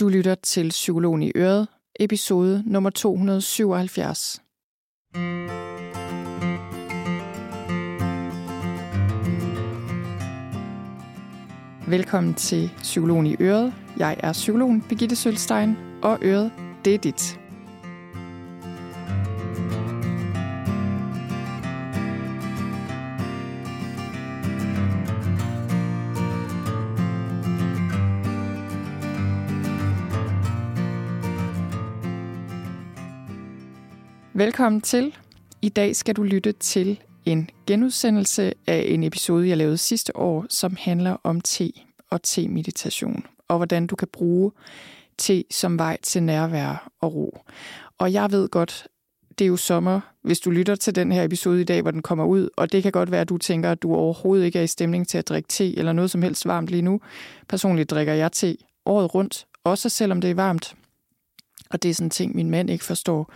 Du lytter til Psykologen i Øret, episode nummer 277. Velkommen til Psykologen i Øret. Jeg er psykologen Birgitte Sølstein, og Øret, det er dit. Velkommen til. I dag skal du lytte til en genudsendelse af en episode, jeg lavede sidste år, som handler om te og te-meditation, og hvordan du kan bruge te som vej til nærvær og ro. Og jeg ved godt, det er jo sommer, hvis du lytter til den her episode i dag, hvor den kommer ud, og det kan godt være, at du tænker, at du overhovedet ikke er i stemning til at drikke te eller noget som helst varmt lige nu. Personligt drikker jeg te året rundt, også selvom det er varmt. Og det er sådan en ting, min mand ikke forstår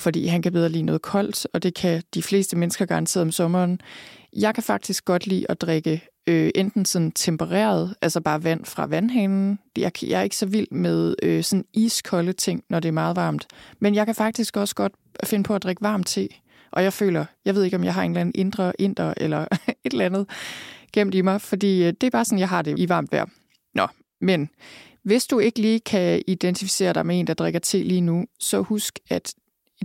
fordi han kan bedre lide noget koldt, og det kan de fleste mennesker garanteret om sommeren. Jeg kan faktisk godt lide at drikke øh, enten sådan tempereret, altså bare vand fra vandhanen. Jeg, jeg er ikke så vild med øh, sådan iskolde ting, når det er meget varmt. Men jeg kan faktisk også godt finde på at drikke varm te. Og jeg føler, jeg ved ikke, om jeg har en eller anden indre inder eller et eller andet gemt i mig, fordi øh, det er bare sådan, jeg har det i varmt vejr. Nå, men hvis du ikke lige kan identificere dig med en, der drikker te lige nu, så husk, at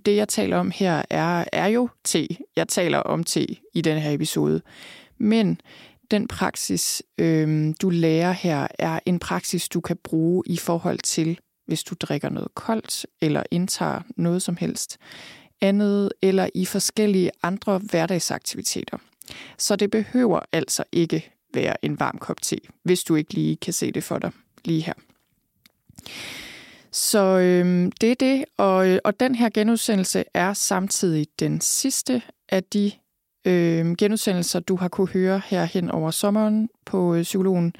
det, jeg taler om her, er, er jo te. Jeg taler om te i den her episode. Men den praksis, øh, du lærer her, er en praksis, du kan bruge i forhold til, hvis du drikker noget koldt, eller indtager noget som helst andet, eller i forskellige andre hverdagsaktiviteter. Så det behøver altså ikke være en varm kop te, hvis du ikke lige kan se det for dig lige her. Så øhm, det er det, og, øh, og den her genudsendelse er samtidig den sidste af de øh, genudsendelser, du har kunne høre her hen over sommeren på øh, Psykologen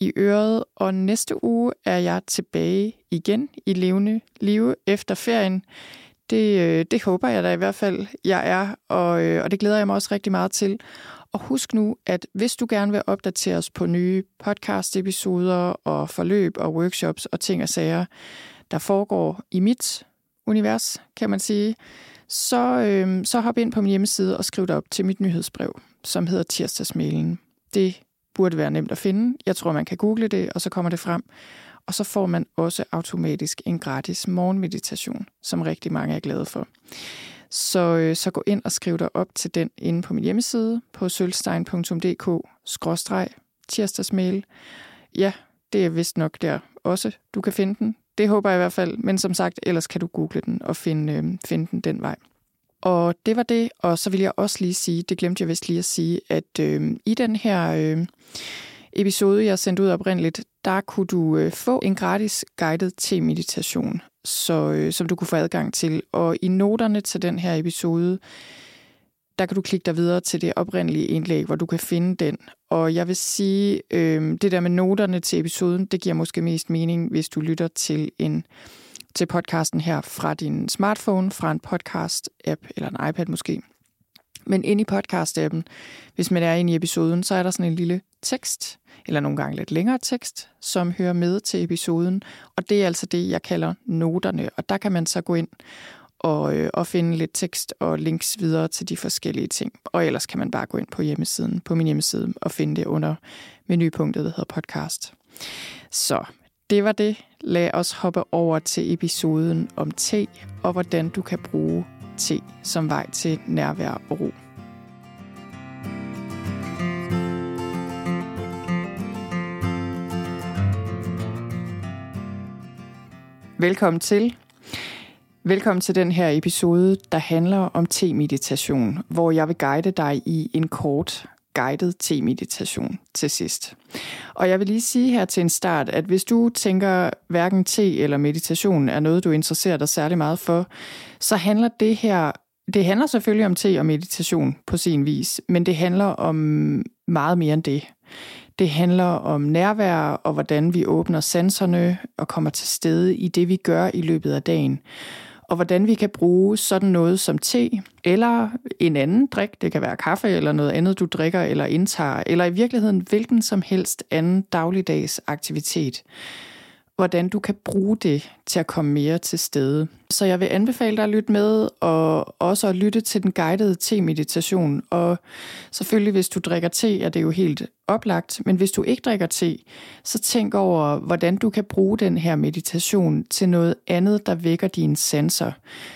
i øret. Og næste uge er jeg tilbage igen i levende live efter ferien. Det, øh, det håber jeg da i hvert fald, jeg er, og, øh, og det glæder jeg mig også rigtig meget til. Og husk nu, at hvis du gerne vil opdatere os på nye podcast-episoder og forløb og workshops og ting og sager, der foregår i mit univers, kan man sige, så, øh, så hop ind på min hjemmeside og skriv dig op til mit nyhedsbrev, som hedder Tirsdagsmailen. Det burde være nemt at finde. Jeg tror, man kan google det, og så kommer det frem. Og så får man også automatisk en gratis morgenmeditation, som rigtig mange er glade for. Så, øh, så gå ind og skriv dig op til den inde på min hjemmeside på sølvstein.dk-tirsdagsmail. Ja, det er vist nok der også, du kan finde den. Det håber jeg i hvert fald. Men som sagt, ellers kan du google den og finde, øh, finde den den vej. Og det var det, og så vil jeg også lige sige, det glemte jeg vist lige at sige, at øh, i den her øh, episode, jeg sendte ud oprindeligt, der kunne du øh, få en gratis guided til meditation, så, øh, som du kunne få adgang til. Og i noterne til den her episode, der kan du klikke dig videre til det oprindelige indlæg, hvor du kan finde den. Og jeg vil sige, øh, det der med noterne til episoden, det giver måske mest mening, hvis du lytter til en til podcasten her fra din smartphone, fra en podcast-app eller en iPad måske. Men inde i podcast-appen, hvis man er inde i episoden, så er der sådan en lille tekst, eller nogle gange lidt længere tekst, som hører med til episoden. Og det er altså det, jeg kalder noterne. Og der kan man så gå ind og, øh, og finde lidt tekst og links videre til de forskellige ting. Og ellers kan man bare gå ind på hjemmesiden, på min hjemmeside, og finde det under menupunktet, der hedder podcast. Så det var det. Lad os hoppe over til episoden om te, og hvordan du kan bruge te som vej til nærvær og ro. Velkommen til. Velkommen til den her episode, der handler om te-meditation, hvor jeg vil guide dig i en kort guided te-meditation til sidst. Og jeg vil lige sige her til en start, at hvis du tænker, hverken te eller meditation er noget, du interesserer dig særlig meget for, så handler det her, det handler selvfølgelig om te og meditation på sin vis, men det handler om meget mere end det. Det handler om nærvær og hvordan vi åbner sanserne og kommer til stede i det, vi gør i løbet af dagen og hvordan vi kan bruge sådan noget som te eller en anden drik, det kan være kaffe eller noget andet, du drikker eller indtager, eller i virkeligheden hvilken som helst anden dagligdags aktivitet hvordan du kan bruge det til at komme mere til stede. Så jeg vil anbefale dig at lytte med, og også at lytte til den guidede te-meditation. Og selvfølgelig, hvis du drikker te, er det jo helt oplagt, men hvis du ikke drikker te, så tænk over, hvordan du kan bruge den her meditation til noget andet, der vækker dine sanser.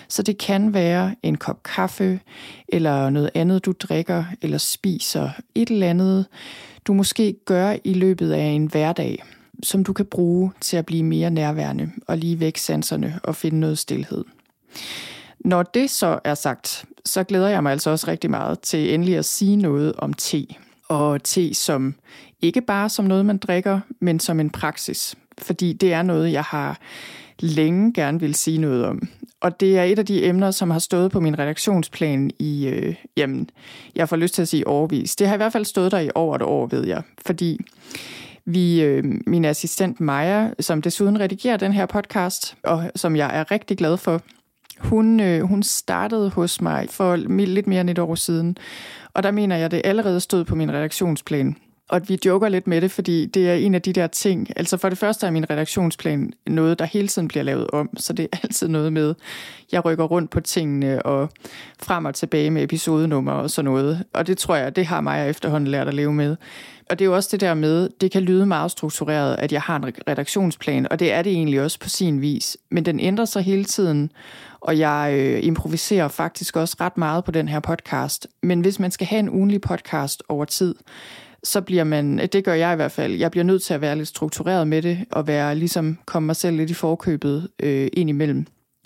Så det kan være en kop kaffe, eller noget andet, du drikker eller spiser. Et eller andet, du måske gør i løbet af en hverdag som du kan bruge til at blive mere nærværende og lige væk sanserne og finde noget stillhed. Når det så er sagt, så glæder jeg mig altså også rigtig meget til endelig at sige noget om te. Og te som ikke bare som noget, man drikker, men som en praksis. Fordi det er noget, jeg har længe gerne vil sige noget om. Og det er et af de emner, som har stået på min redaktionsplan i, øh, jamen, jeg får lyst til at sige overvis. Det har i hvert fald stået der i over et år, ved jeg. Fordi vi, øh, min assistent Maja, som desuden redigerer den her podcast, og som jeg er rigtig glad for, hun, øh, hun startede hos mig for lidt mere end et år siden. Og der mener jeg, det allerede stod på min redaktionsplan. Og vi joker lidt med det, fordi det er en af de der ting. Altså for det første er min redaktionsplan noget, der hele tiden bliver lavet om. Så det er altid noget med, jeg rykker rundt på tingene og frem og tilbage med episodenummer og sådan noget. Og det tror jeg, det har mig efterhånden lært at leve med. Og det er jo også det der med, det kan lyde meget struktureret, at jeg har en redaktionsplan, og det er det egentlig også på sin vis. Men den ændrer sig hele tiden, og jeg øh, improviserer faktisk også ret meget på den her podcast. Men hvis man skal have en ugenlig podcast over tid, så bliver man, det gør jeg i hvert fald, jeg bliver nødt til at være lidt struktureret med det, og være ligesom, komme mig selv lidt i forkøbet øh, ind imellem.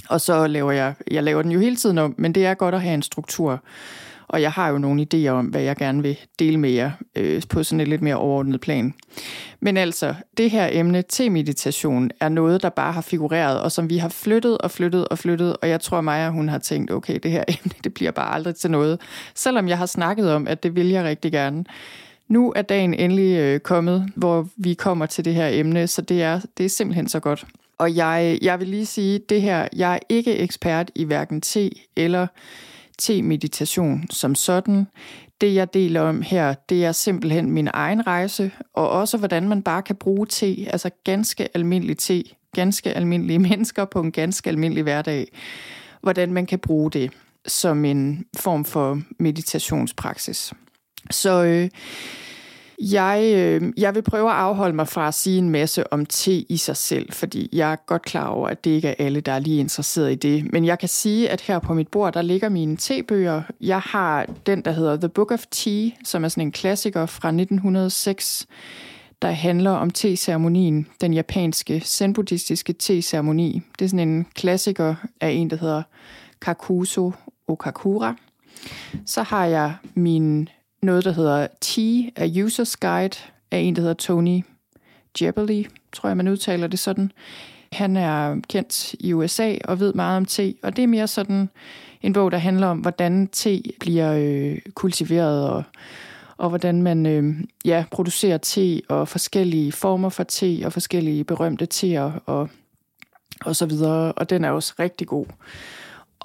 Og så laver jeg, jeg laver den jo hele tiden om, men det er godt at have en struktur. Og jeg har jo nogle idéer om, hvad jeg gerne vil dele med jer øh, på sådan et lidt mere overordnet plan. Men altså, det her emne til meditation er noget, der bare har figureret, og som vi har flyttet og flyttet og flyttet, og jeg tror Maja, hun har tænkt, okay, det her emne, det bliver bare aldrig til noget. Selvom jeg har snakket om, at det vil jeg rigtig gerne. Nu er dagen endelig øh, kommet, hvor vi kommer til det her emne, så det er, det er simpelthen så godt. Og jeg, jeg vil lige sige, det her, jeg er ikke ekspert i hverken te eller te-meditation som sådan. Det, jeg deler om her, det er simpelthen min egen rejse, og også hvordan man bare kan bruge te, altså ganske almindelig te, ganske almindelige mennesker på en ganske almindelig hverdag. Hvordan man kan bruge det som en form for meditationspraksis. Så øh, jeg, øh, jeg vil prøve at afholde mig fra at sige en masse om te i sig selv, fordi jeg er godt klar over, at det ikke er alle, der er lige interesseret i det. Men jeg kan sige, at her på mit bord, der ligger mine tebøger. Jeg har den, der hedder The Book of Tea, som er sådan en klassiker fra 1906, der handler om te-ceremonien, den japanske zen-buddhistiske te-ceremoni. Det er sådan en klassiker af en, der hedder Kakuso Okakura. Så har jeg min noget, der hedder T, A User's Guide, af en, der hedder Tony Jebeli, tror jeg, man udtaler det sådan. Han er kendt i USA og ved meget om te, og det er mere sådan en bog, der handler om, hvordan te bliver øh, kultiveret, og, og hvordan man øh, ja, producerer te, og forskellige former for te, og forskellige berømte teer, og, og så videre. Og den er også rigtig god.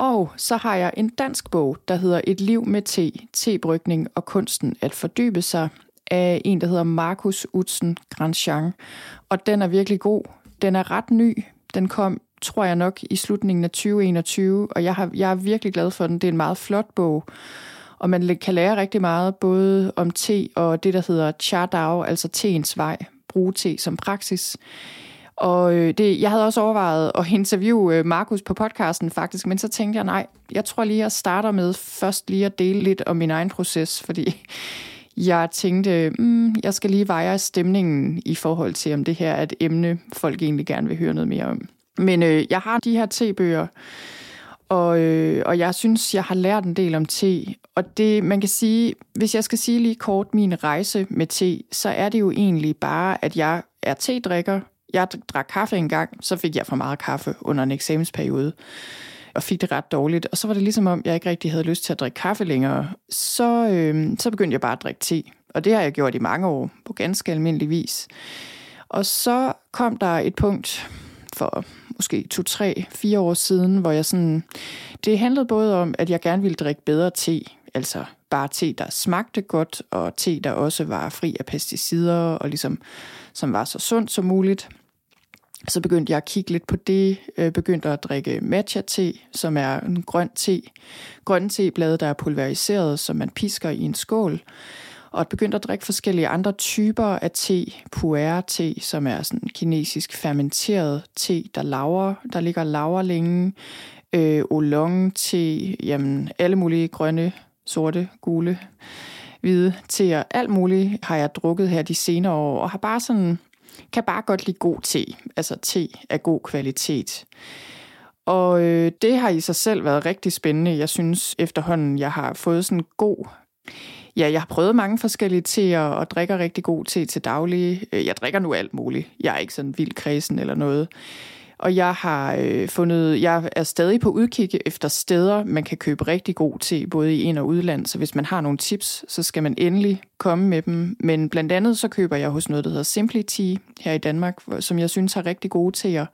Og så har jeg en dansk bog, der hedder Et liv med te, tebrygning og kunsten at fordybe sig, af en, der hedder Markus Utsen Grandjean. Og den er virkelig god. Den er ret ny. Den kom, tror jeg nok, i slutningen af 2021, og jeg, har, jeg er virkelig glad for den. Det er en meget flot bog, og man kan lære rigtig meget, både om te og det, der hedder Cha Dao, altså teens vej, bruge te som praksis. Og øh, det, jeg havde også overvejet at interviewe øh, Markus på podcasten faktisk, men så tænkte jeg, nej, jeg tror lige, jeg starter med først lige at dele lidt om min egen proces, fordi jeg tænkte, mm, jeg skal lige veje stemningen i forhold til, om det her er et emne, folk egentlig gerne vil høre noget mere om. Men øh, jeg har de her tebøger, og, øh, og jeg synes, jeg har lært en del om te. Og det, man kan sige, hvis jeg skal sige lige kort min rejse med te, så er det jo egentlig bare, at jeg er te-drikker, jeg drak kaffe en gang, så fik jeg for meget kaffe under en eksamensperiode og fik det ret dårligt. Og så var det ligesom om, jeg ikke rigtig havde lyst til at drikke kaffe længere. Så, øh, så begyndte jeg bare at drikke te. Og det har jeg gjort i mange år, på ganske almindelig vis. Og så kom der et punkt for måske to, tre, fire år siden, hvor jeg sådan... Det handlede både om, at jeg gerne ville drikke bedre te, altså bare te, der smagte godt, og te, der også var fri af pesticider, og ligesom, som var så sundt som muligt så begyndte jeg at kigge lidt på det, øh, begyndte at drikke matcha-te, som er en grøn te. Grønne teblade, der er pulveriseret, som man pisker i en skål. Og begyndte at drikke forskellige andre typer af te. Puer-te, som er sådan kinesisk fermenteret te, der laver, der ligger laver længe. Øh, oolong-te, jamen alle mulige grønne, sorte, gule, hvide teer. Alt muligt har jeg drukket her de senere år, og har bare sådan kan bare godt lide god te, altså te af god kvalitet. Og øh, det har i sig selv været rigtig spændende. Jeg synes efterhånden, jeg har fået sådan god... Ja, jeg har prøvet mange forskellige teer og drikker rigtig god te til daglig. Øh, jeg drikker nu alt muligt. Jeg er ikke sådan vild kredsen eller noget. Og jeg har øh, fundet, jeg er stadig på udkig efter steder, man kan købe rigtig god te, både i ind- og udland. Så hvis man har nogle tips, så skal man endelig komme med dem. Men blandt andet så køber jeg hos noget, der hedder Simply Tea her i Danmark, som jeg synes har rigtig gode teer.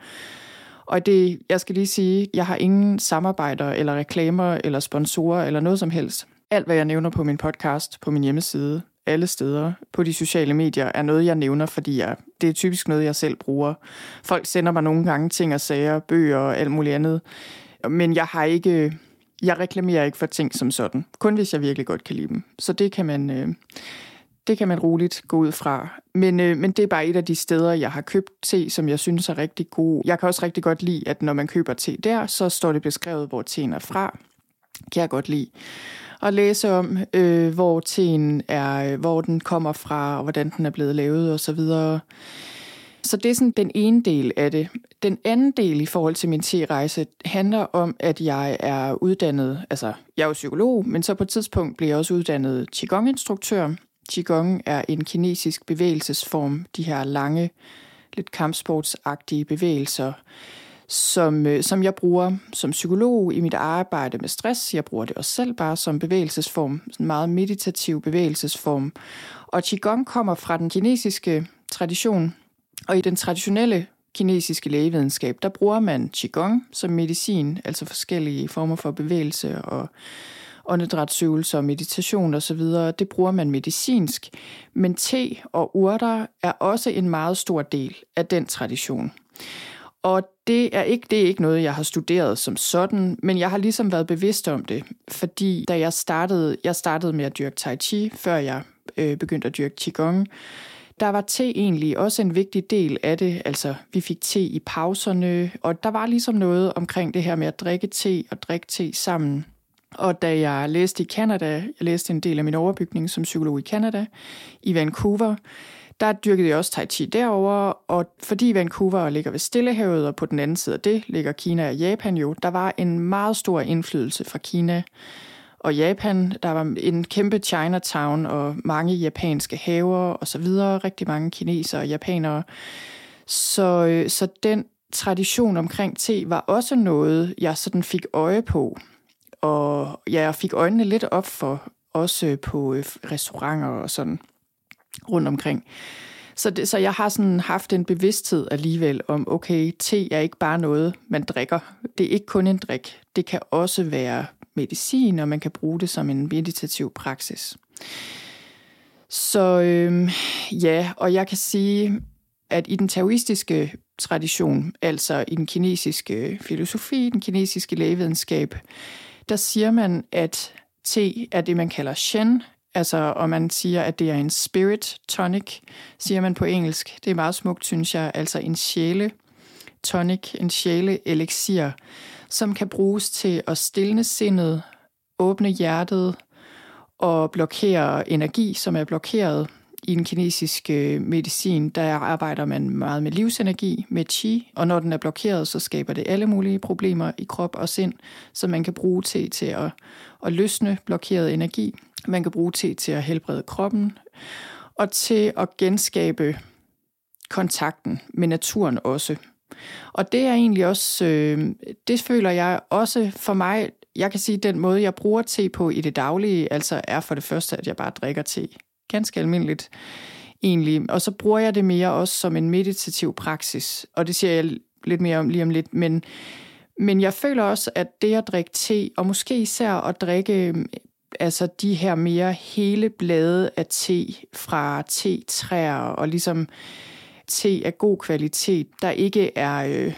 Og det, jeg skal lige sige, jeg har ingen samarbejder eller reklamer eller sponsorer eller noget som helst. Alt, hvad jeg nævner på min podcast, på min hjemmeside, alle steder på de sociale medier, er noget, jeg nævner, fordi jeg, det er typisk noget, jeg selv bruger. Folk sender mig nogle gange ting og sager, bøger og alt muligt andet. Men jeg har ikke... Jeg reklamerer ikke for ting som sådan. Kun hvis jeg virkelig godt kan lide dem. Så det kan man... Øh, det kan man roligt gå ud fra. Men, øh, men det er bare et af de steder, jeg har købt te, som jeg synes er rigtig god. Jeg kan også rigtig godt lide, at når man køber te der, så står det beskrevet, hvor teen er fra. Kan jeg godt lide at læse om, øh, hvor teen er, hvor den kommer fra, og hvordan den er blevet lavet osv. Så, videre. så det er sådan den ene del af det. Den anden del i forhold til min te-rejse handler om, at jeg er uddannet, altså jeg er jo psykolog, men så på et tidspunkt blev jeg også uddannet Qigong-instruktør. Qigong er en kinesisk bevægelsesform, de her lange, lidt kampsportsagtige bevægelser, som, øh, som jeg bruger som psykolog i mit arbejde med stress. Jeg bruger det også selv bare som bevægelsesform, en meget meditativ bevægelsesform. Og Qigong kommer fra den kinesiske tradition, og i den traditionelle kinesiske lægevidenskab, der bruger man Qigong som medicin, altså forskellige former for bevægelse og åndedrætsøvelser og meditation osv., det bruger man medicinsk. Men te og urter er også en meget stor del af den tradition. Og det er ikke det er ikke noget, jeg har studeret som sådan, men jeg har ligesom været bevidst om det, fordi da jeg startede, jeg startede med at dyrke tai chi, før jeg øh, begyndte at dyrke qigong, der var te egentlig også en vigtig del af det. Altså, vi fik te i pauserne, og der var ligesom noget omkring det her med at drikke te og drikke te sammen. Og da jeg læste i Canada, jeg læste en del af min overbygning som psykolog i Canada, i Vancouver, der dyrkede jeg også tai chi derover, og fordi Vancouver ligger ved Stillehavet, og på den anden side af det ligger Kina og Japan jo, der var en meget stor indflydelse fra Kina og Japan. Der var en kæmpe Chinatown og mange japanske haver og så videre, rigtig mange kinesere og japanere. Så, øh, så den tradition omkring te var også noget, jeg sådan fik øje på. Og ja, jeg fik øjnene lidt op for, også på øh, restauranter og sådan rundt omkring. Så, det, så jeg har sådan haft en bevidsthed alligevel om, okay, te er ikke bare noget, man drikker. Det er ikke kun en drik. Det kan også være medicin, og man kan bruge det som en meditativ praksis. Så øhm, ja, og jeg kan sige, at i den taoistiske tradition, altså i den kinesiske filosofi, den kinesiske lægevidenskab, der siger man, at te er det, man kalder shen, Altså, og man siger, at det er en spirit tonic, siger man på engelsk. Det er meget smukt, synes jeg. Altså en sjæle tonic, en sjæle elixir, som kan bruges til at stille sindet, åbne hjertet og blokere energi, som er blokeret. I den kinesiske øh, medicin, der arbejder man meget med livsenergi, med chi, og når den er blokeret, så skaber det alle mulige problemer i krop og sind, som man kan bruge til, til at, at løsne blokeret energi. Man kan bruge te til at helbrede kroppen, og til at genskabe kontakten med naturen også. Og det er egentlig også, øh, det føler jeg også for mig, jeg kan sige, at den måde, jeg bruger te på i det daglige, altså er for det første, at jeg bare drikker te. Ganske almindeligt egentlig. Og så bruger jeg det mere også som en meditativ praksis. Og det siger jeg lidt mere om lige om lidt. Men, men jeg føler også, at det at drikke te, og måske især at drikke altså de her mere hele blade af te fra te-træer, og ligesom te af god kvalitet, der ikke er, øh,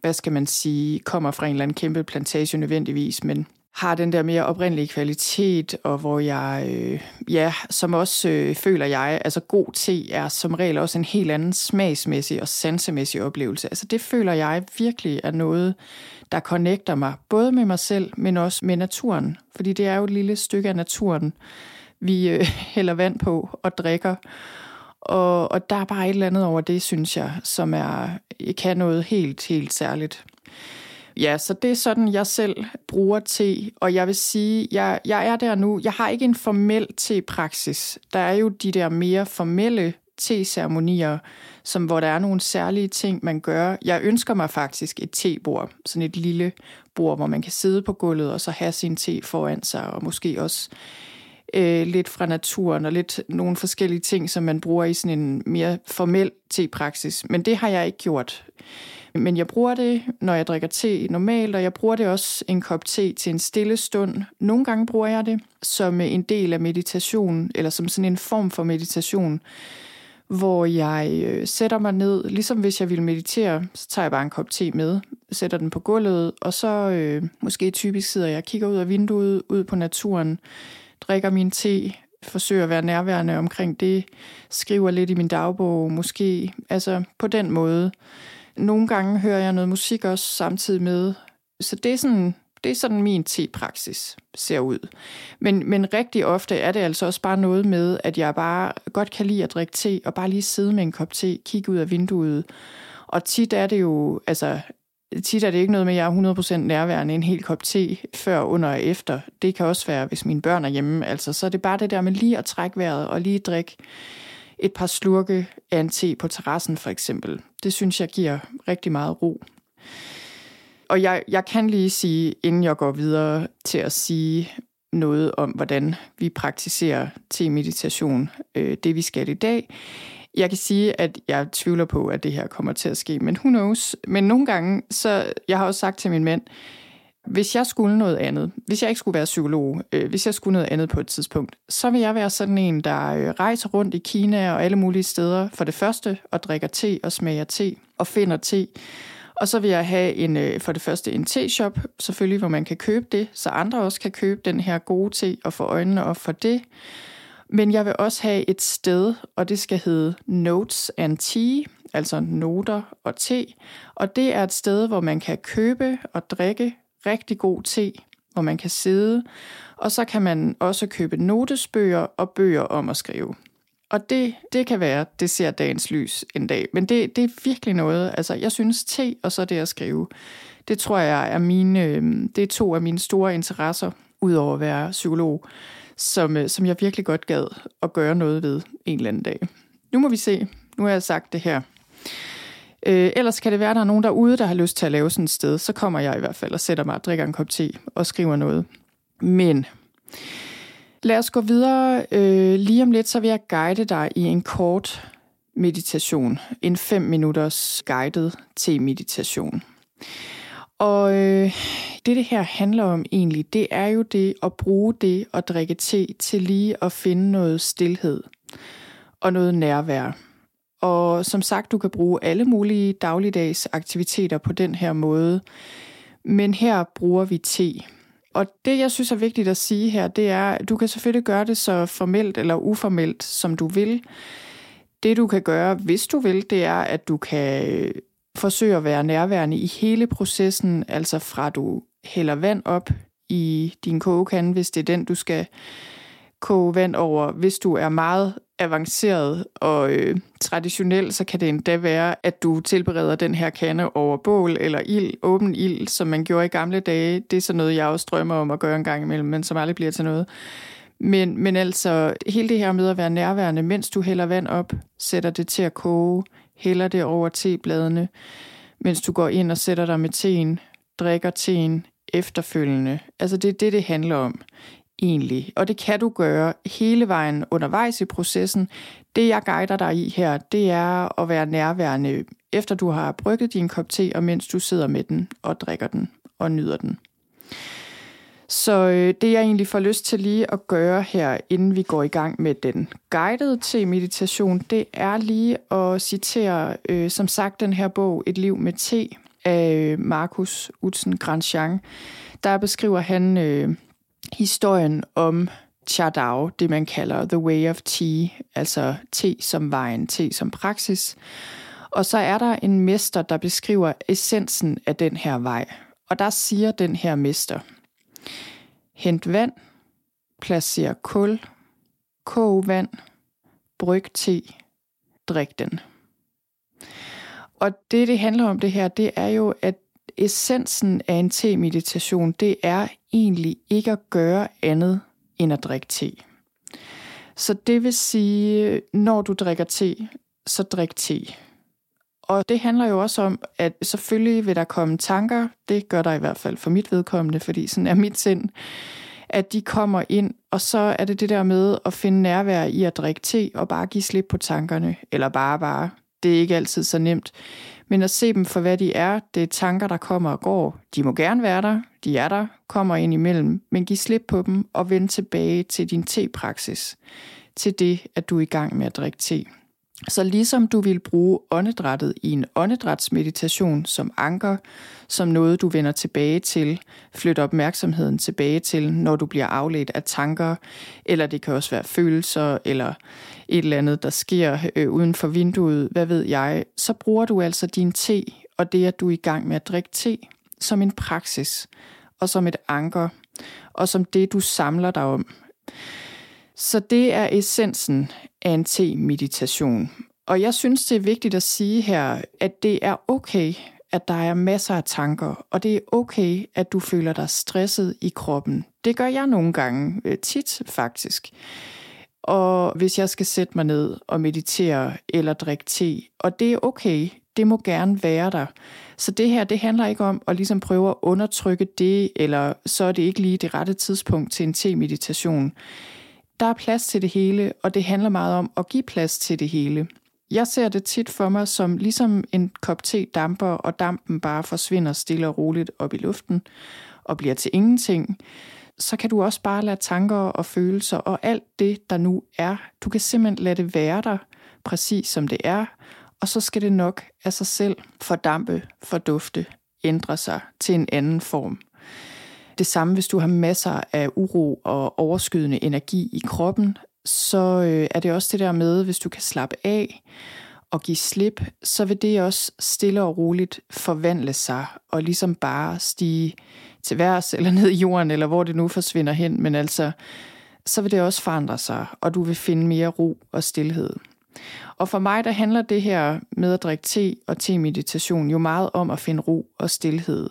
hvad skal man sige, kommer fra en eller anden kæmpe plantage nødvendigvis, men har den der mere oprindelige kvalitet, og hvor jeg, øh, ja, som også øh, føler jeg, altså god te er som regel også en helt anden smagsmæssig og sansemæssig oplevelse. Altså det føler jeg virkelig er noget, der connecter mig, både med mig selv, men også med naturen. Fordi det er jo et lille stykke af naturen, vi øh, hælder vand på og drikker. Og, og der er bare et eller andet over det, synes jeg, som er, kan noget helt, helt særligt. Ja, så det er sådan, jeg selv bruger te, og jeg vil sige, jeg, jeg er der nu. Jeg har ikke en formel te-praksis. Der er jo de der mere formelle te-ceremonier, som, hvor der er nogle særlige ting, man gør. Jeg ønsker mig faktisk et tebord, sådan et lille bord, hvor man kan sidde på gulvet og så have sin te foran sig, og måske også øh, lidt fra naturen og lidt nogle forskellige ting, som man bruger i sådan en mere formel te-praksis. Men det har jeg ikke gjort. Men jeg bruger det, når jeg drikker te normalt, og jeg bruger det også en kop te til en stille stund. Nogle gange bruger jeg det som en del af meditation, eller som sådan en form for meditation, hvor jeg øh, sætter mig ned, ligesom hvis jeg vil meditere, så tager jeg bare en kop te med, sætter den på gulvet, og så øh, måske typisk sidder jeg og kigger ud af vinduet, ud på naturen, drikker min te, forsøger at være nærværende omkring det, skriver lidt i min dagbog måske, altså på den måde. Nogle gange hører jeg noget musik også samtidig med. Så det er sådan, det er sådan min te-praksis ser ud. Men, men rigtig ofte er det altså også bare noget med, at jeg bare godt kan lide at drikke te, og bare lige sidde med en kop te, kigge ud af vinduet. Og tit er det jo, altså tit er det ikke noget med, at jeg er 100% nærværende en hel kop te før, under og efter. Det kan også være, hvis mine børn er hjemme. Altså, så er det bare det der med lige at trække vejret og lige drikke et par slurke af en te på terrassen for eksempel. Det synes jeg giver rigtig meget ro. Og jeg, jeg kan lige sige, inden jeg går videre til at sige noget om, hvordan vi praktiserer te-meditation, øh, det vi skal i dag. Jeg kan sige, at jeg tvivler på, at det her kommer til at ske, men who knows. Men nogle gange, så jeg har også sagt til min mand, hvis jeg skulle noget andet, hvis jeg ikke skulle være psykolog, øh, hvis jeg skulle noget andet på et tidspunkt, så vil jeg være sådan en, der øh, rejser rundt i Kina og alle mulige steder for det første, og drikker te og smager te og finder te. Og så vil jeg have en, øh, for det første en te-shop, selvfølgelig, hvor man kan købe det, så andre også kan købe den her gode te og få øjnene op for det. Men jeg vil også have et sted, og det skal hedde Notes and Tea, altså noter og te. Og det er et sted, hvor man kan købe og drikke rigtig god te, hvor man kan sidde, og så kan man også købe notesbøger og bøger om at skrive. Og det, det kan være, det ser dagens lys en dag. Men det, det er virkelig noget, altså jeg synes te og så det at skrive, det tror jeg er mine, øhm, det er to af mine store interesser, udover at være psykolog, som, øh, som jeg virkelig godt gad at gøre noget ved en eller anden dag. Nu må vi se. Nu har jeg sagt det her. Øh, ellers kan det være, at der er nogen derude, der har lyst til at lave sådan et sted. Så kommer jeg i hvert fald og sætter mig og drikker en kop te og skriver noget. Men lad os gå videre. Øh, lige om lidt, så vil jeg guide dig i en kort meditation. En 5 minutters guided til meditation. Og øh, det, det her handler om egentlig, det er jo det at bruge det at drikke te til lige at finde noget stillhed og noget nærvær. Og som sagt, du kan bruge alle mulige dagligdags aktiviteter på den her måde. Men her bruger vi te. Og det, jeg synes er vigtigt at sige her, det er, at du kan selvfølgelig gøre det så formelt eller uformelt, som du vil. Det, du kan gøre, hvis du vil, det er, at du kan øh, forsøge at være nærværende i hele processen, altså fra du hælder vand op i din kogekande, hvis det er den, du skal koge vand over. Hvis du er meget avanceret og øh, traditionel, så kan det endda være, at du tilbereder den her kande over bål eller ild, åben ild, som man gjorde i gamle dage. Det er så noget, jeg også drømmer om at gøre en gang imellem, men som aldrig bliver til noget. Men, men altså, hele det her med at være nærværende, mens du hælder vand op, sætter det til at koge, hælder det over tebladene, mens du går ind og sætter dig med teen, drikker teen efterfølgende. Altså det er det, det handler om egentlig. Og det kan du gøre hele vejen undervejs i processen. Det, jeg guider dig i her, det er at være nærværende, efter du har brygget din kop te, og mens du sidder med den og drikker den og nyder den. Så øh, det jeg egentlig får lyst til lige at gøre her, inden vi går i gang med den guidede til meditation, det er lige at citere, øh, som sagt, den her bog, Et liv med te, af øh, Markus Utzen Grandjean. Der beskriver han øh, historien om Chardao, det man kalder The Way of Tea, altså te som vejen, te som praksis. Og så er der en mester, der beskriver essensen af den her vej. Og der siger den her mester, hent vand, placer kul, kog vand, bryg te, drik den. Og det, det handler om det her, det er jo, at essensen af en te-meditation, det er egentlig ikke at gøre andet end at drikke te. Så det vil sige, når du drikker te, så drik te. Og det handler jo også om, at selvfølgelig vil der komme tanker, det gør der i hvert fald for mit vedkommende, fordi sådan er mit sind, at de kommer ind, og så er det det der med at finde nærvær i at drikke te og bare give slip på tankerne, eller bare bare. Det er ikke altid så nemt. Men at se dem for, hvad de er, det er tanker, der kommer og går. De må gerne være der, de er der, kommer ind imellem, men giv slip på dem og vend tilbage til din te-praksis. Til det, at du er i gang med at drikke te. Så ligesom du vil bruge åndedrættet i en åndedrætsmeditation som anker, som noget du vender tilbage til, flytter opmærksomheden tilbage til, når du bliver afledt af tanker, eller det kan også være følelser, eller et eller andet, der sker øh, uden for vinduet, hvad ved jeg, så bruger du altså din te, og det at du er i gang med at drikke te, som en praksis, og som et anker, og som det du samler dig om. Så det er essensen af en te-meditation. Og jeg synes, det er vigtigt at sige her, at det er okay, at der er masser af tanker, og det er okay, at du føler dig stresset i kroppen. Det gør jeg nogle gange, øh, tit faktisk. Og hvis jeg skal sætte mig ned og meditere eller drikke te, og det er okay, det må gerne være der. Så det her, det handler ikke om at ligesom prøve at undertrykke det, eller så er det ikke lige det rette tidspunkt til en te-meditation. Der er plads til det hele, og det handler meget om at give plads til det hele. Jeg ser det tit for mig som ligesom en kop te damper, og dampen bare forsvinder stille og roligt op i luften og bliver til ingenting. Så kan du også bare lade tanker og følelser og alt det, der nu er, du kan simpelthen lade det være der, præcis som det er, og så skal det nok af sig selv fordampe, fordufte, ændre sig til en anden form. Det samme, hvis du har masser af uro og overskydende energi i kroppen, så øh, er det også det der med, hvis du kan slappe af og give slip, så vil det også stille og roligt forvandle sig og ligesom bare stige til værs eller ned i jorden, eller hvor det nu forsvinder hen, men altså, så vil det også forandre sig, og du vil finde mere ro og stillhed. Og for mig, der handler det her med at drikke te og te-meditation jo meget om at finde ro og stillhed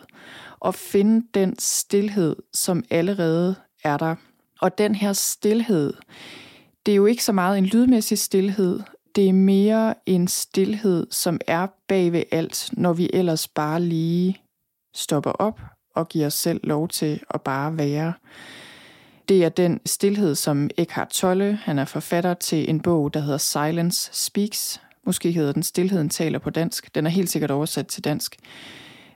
og finde den stillhed, som allerede er der. Og den her stillhed, det er jo ikke så meget en lydmæssig stillhed, det er mere en stillhed, som er bag ved alt, når vi ellers bare lige stopper op og giver os selv lov til at bare være. Det er den stillhed, som Eckhart Tolle, han er forfatter til en bog, der hedder Silence Speaks. Måske hedder den Stilheden taler på dansk. Den er helt sikkert oversat til dansk.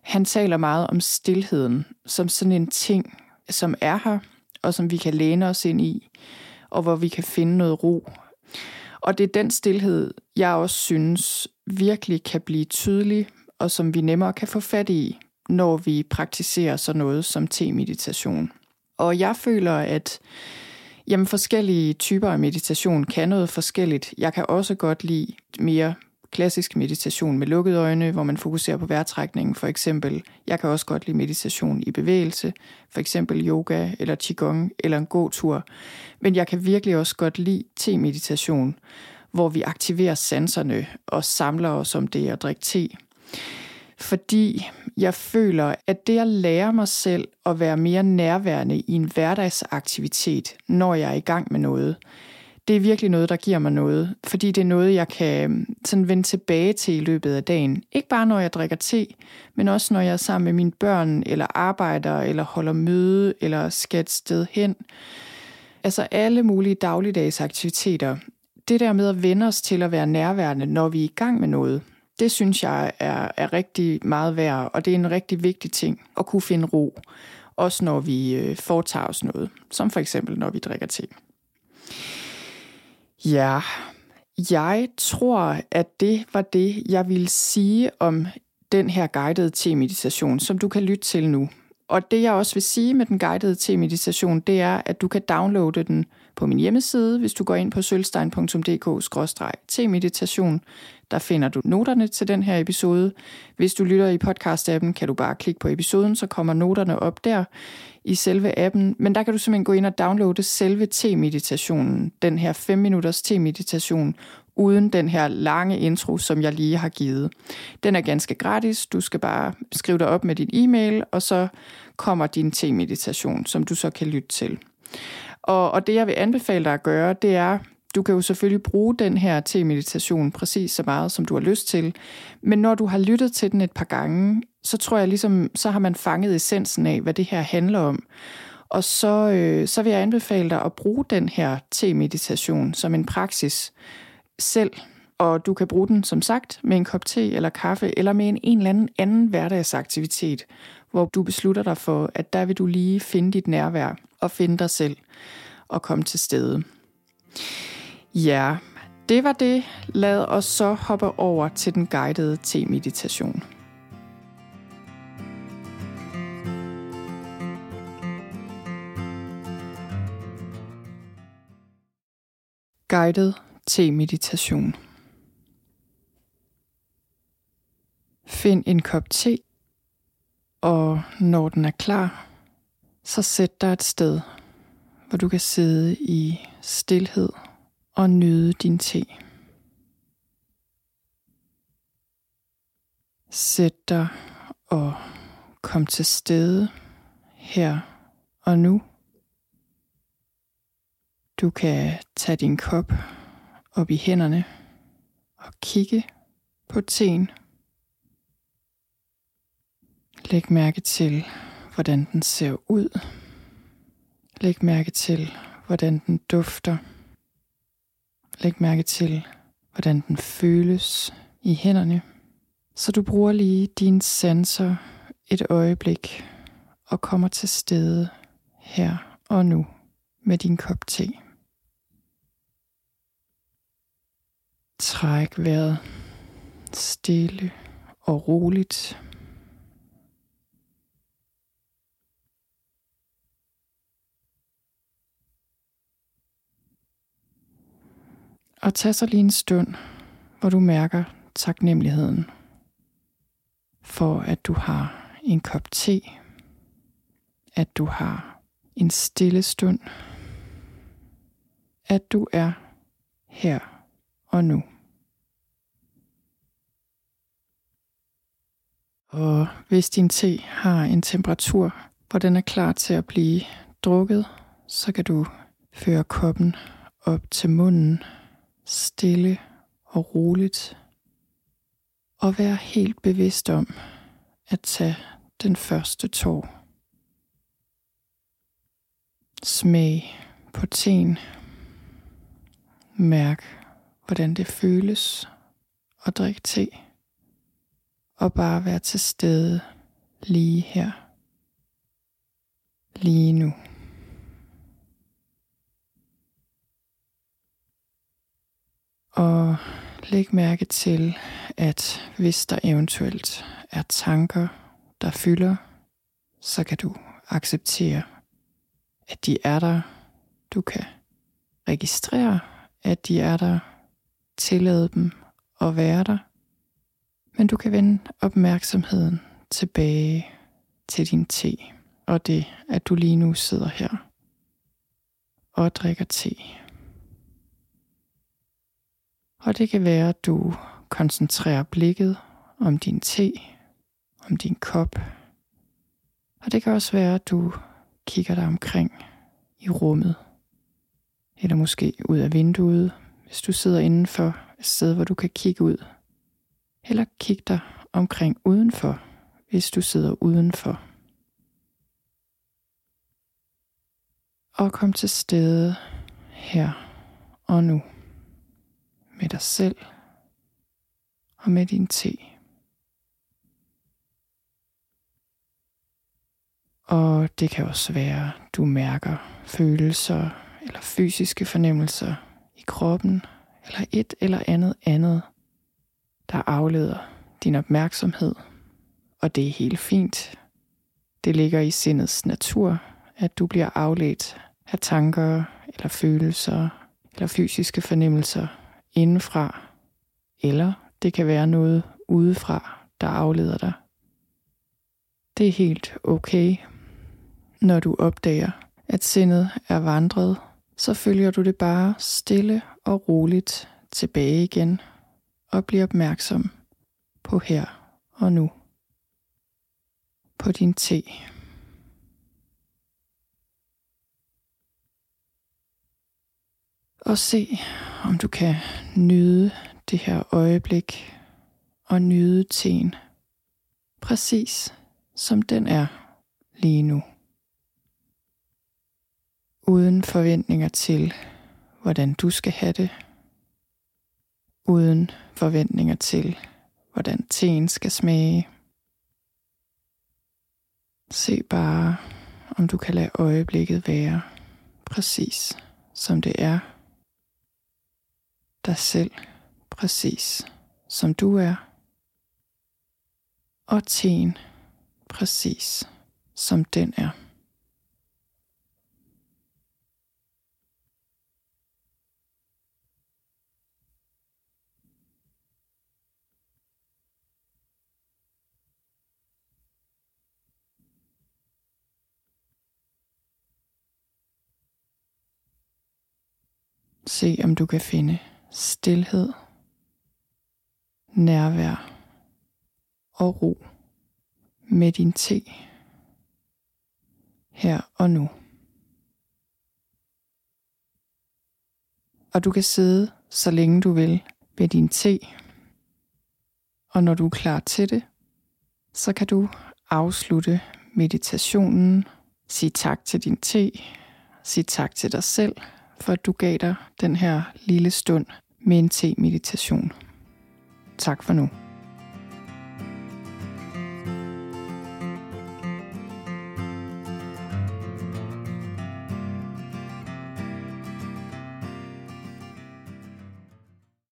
Han taler meget om stillheden som sådan en ting, som er her, og som vi kan læne os ind i, og hvor vi kan finde noget ro. Og det er den stillhed, jeg også synes virkelig kan blive tydelig, og som vi nemmere kan få fat i, når vi praktiserer sådan noget som te-meditation. Og jeg føler, at jamen, forskellige typer af meditation kan noget forskelligt. Jeg kan også godt lide mere klassisk meditation med lukkede øjne, hvor man fokuserer på vejrtrækningen for eksempel. Jeg kan også godt lide meditation i bevægelse, for eksempel yoga eller qigong eller en god tur. Men jeg kan virkelig også godt lide te-meditation, hvor vi aktiverer sanserne og samler os om det at drikke te. Fordi jeg føler, at det at lære mig selv at være mere nærværende i en hverdagsaktivitet, når jeg er i gang med noget, det er virkelig noget, der giver mig noget, fordi det er noget, jeg kan øhm, sådan vende tilbage til i løbet af dagen. Ikke bare når jeg drikker te, men også når jeg er sammen med mine børn, eller arbejder, eller holder møde, eller skal et sted hen. Altså alle mulige dagligdags aktiviteter. Det der med at vende os til at være nærværende, når vi er i gang med noget, det synes jeg er, er rigtig meget værd, og det er en rigtig vigtig ting at kunne finde ro også når vi øh, foretager os noget, som for eksempel når vi drikker te. Ja, jeg tror, at det var det, jeg ville sige om den her guidede te-meditation, som du kan lytte til nu. Og det jeg også vil sige med den guidede te-meditation, det er, at du kan downloade den på min hjemmeside, hvis du går ind på sølvstein.dk-te-meditation. Der finder du noterne til den her episode. Hvis du lytter i podcast-appen, kan du bare klikke på episoden, så kommer noterne op der i selve appen. Men der kan du simpelthen gå ind og downloade selve te-meditationen, den her 5 minutters te-meditation, uden den her lange intro, som jeg lige har givet. Den er ganske gratis. Du skal bare skrive dig op med din e-mail, og så kommer din te-meditation, som du så kan lytte til. Og, og det, jeg vil anbefale dig at gøre, det er, du kan jo selvfølgelig bruge den her te-meditation præcis så meget, som du har lyst til. Men når du har lyttet til den et par gange, så tror jeg ligesom, så har man fanget essensen af, hvad det her handler om. Og så, øh, så vil jeg anbefale dig at bruge den her te-meditation som en praksis selv. Og du kan bruge den, som sagt, med en kop te eller kaffe, eller med en, en eller anden anden hverdagsaktivitet, hvor du beslutter dig for, at der vil du lige finde dit nærvær og finde dig selv og komme til stede. Ja, det var det. Lad os så hoppe over til den guidede te-meditation. Guided te-meditation. Find en kop te, og når den er klar, så sæt dig et sted, hvor du kan sidde i stillhed og nyde din te. Sæt dig og kom til stede her og nu. Du kan tage din kop op i hænderne og kigge på teen. Læg mærke til, hvordan den ser ud. Læg mærke til, hvordan den dufter. Læg mærke til, hvordan den føles i hænderne. Så du bruger lige dine sanser et øjeblik og kommer til stede her og nu med din kop te. Træk vejret stille og roligt. Og tag så lige en stund, hvor du mærker taknemmeligheden for, at du har en kop te, at du har en stille stund, at du er her og nu. Og hvis din te har en temperatur, hvor den er klar til at blive drukket, så kan du føre koppen op til munden, stille og roligt, og være helt bevidst om at tage den første tår. Smag på teen. Mærk, hvordan det føles at drikke te og bare være til stede lige her, lige nu. Og læg mærke til, at hvis der eventuelt er tanker, der fylder, så kan du acceptere, at de er der. Du kan registrere, at de er der. Tillade dem at være der men du kan vende opmærksomheden tilbage til din te, og det, at du lige nu sidder her og drikker te. Og det kan være, at du koncentrerer blikket om din te, om din kop. Og det kan også være, at du kigger dig omkring i rummet. Eller måske ud af vinduet, hvis du sidder indenfor et sted, hvor du kan kigge ud eller kig dig omkring udenfor, hvis du sidder udenfor. Og kom til stede her og nu med dig selv og med din te. Og det kan også være, du mærker følelser eller fysiske fornemmelser i kroppen, eller et eller andet andet, der afleder din opmærksomhed. Og det er helt fint. Det ligger i sindets natur, at du bliver afledt af tanker eller følelser eller fysiske fornemmelser indenfra, eller det kan være noget udefra, der afleder dig. Det er helt okay. Når du opdager, at sindet er vandret, så følger du det bare stille og roligt tilbage igen og bliver opmærksom på her og nu. På din te. Og se, om du kan nyde det her øjeblik og nyde teen præcis som den er lige nu. Uden forventninger til, hvordan du skal have det. Uden forventninger til, hvordan teen skal smage. Se bare, om du kan lade øjeblikket være præcis som det er. Dig selv præcis som du er. Og teen præcis som den er. Se om du kan finde stillhed, nærvær og ro med din te her og nu. Og du kan sidde så længe du vil ved din te. Og når du er klar til det, så kan du afslutte meditationen, sige tak til din te, Sig tak til dig selv, for at du gav dig den her lille stund med en te-meditation. Tak for nu.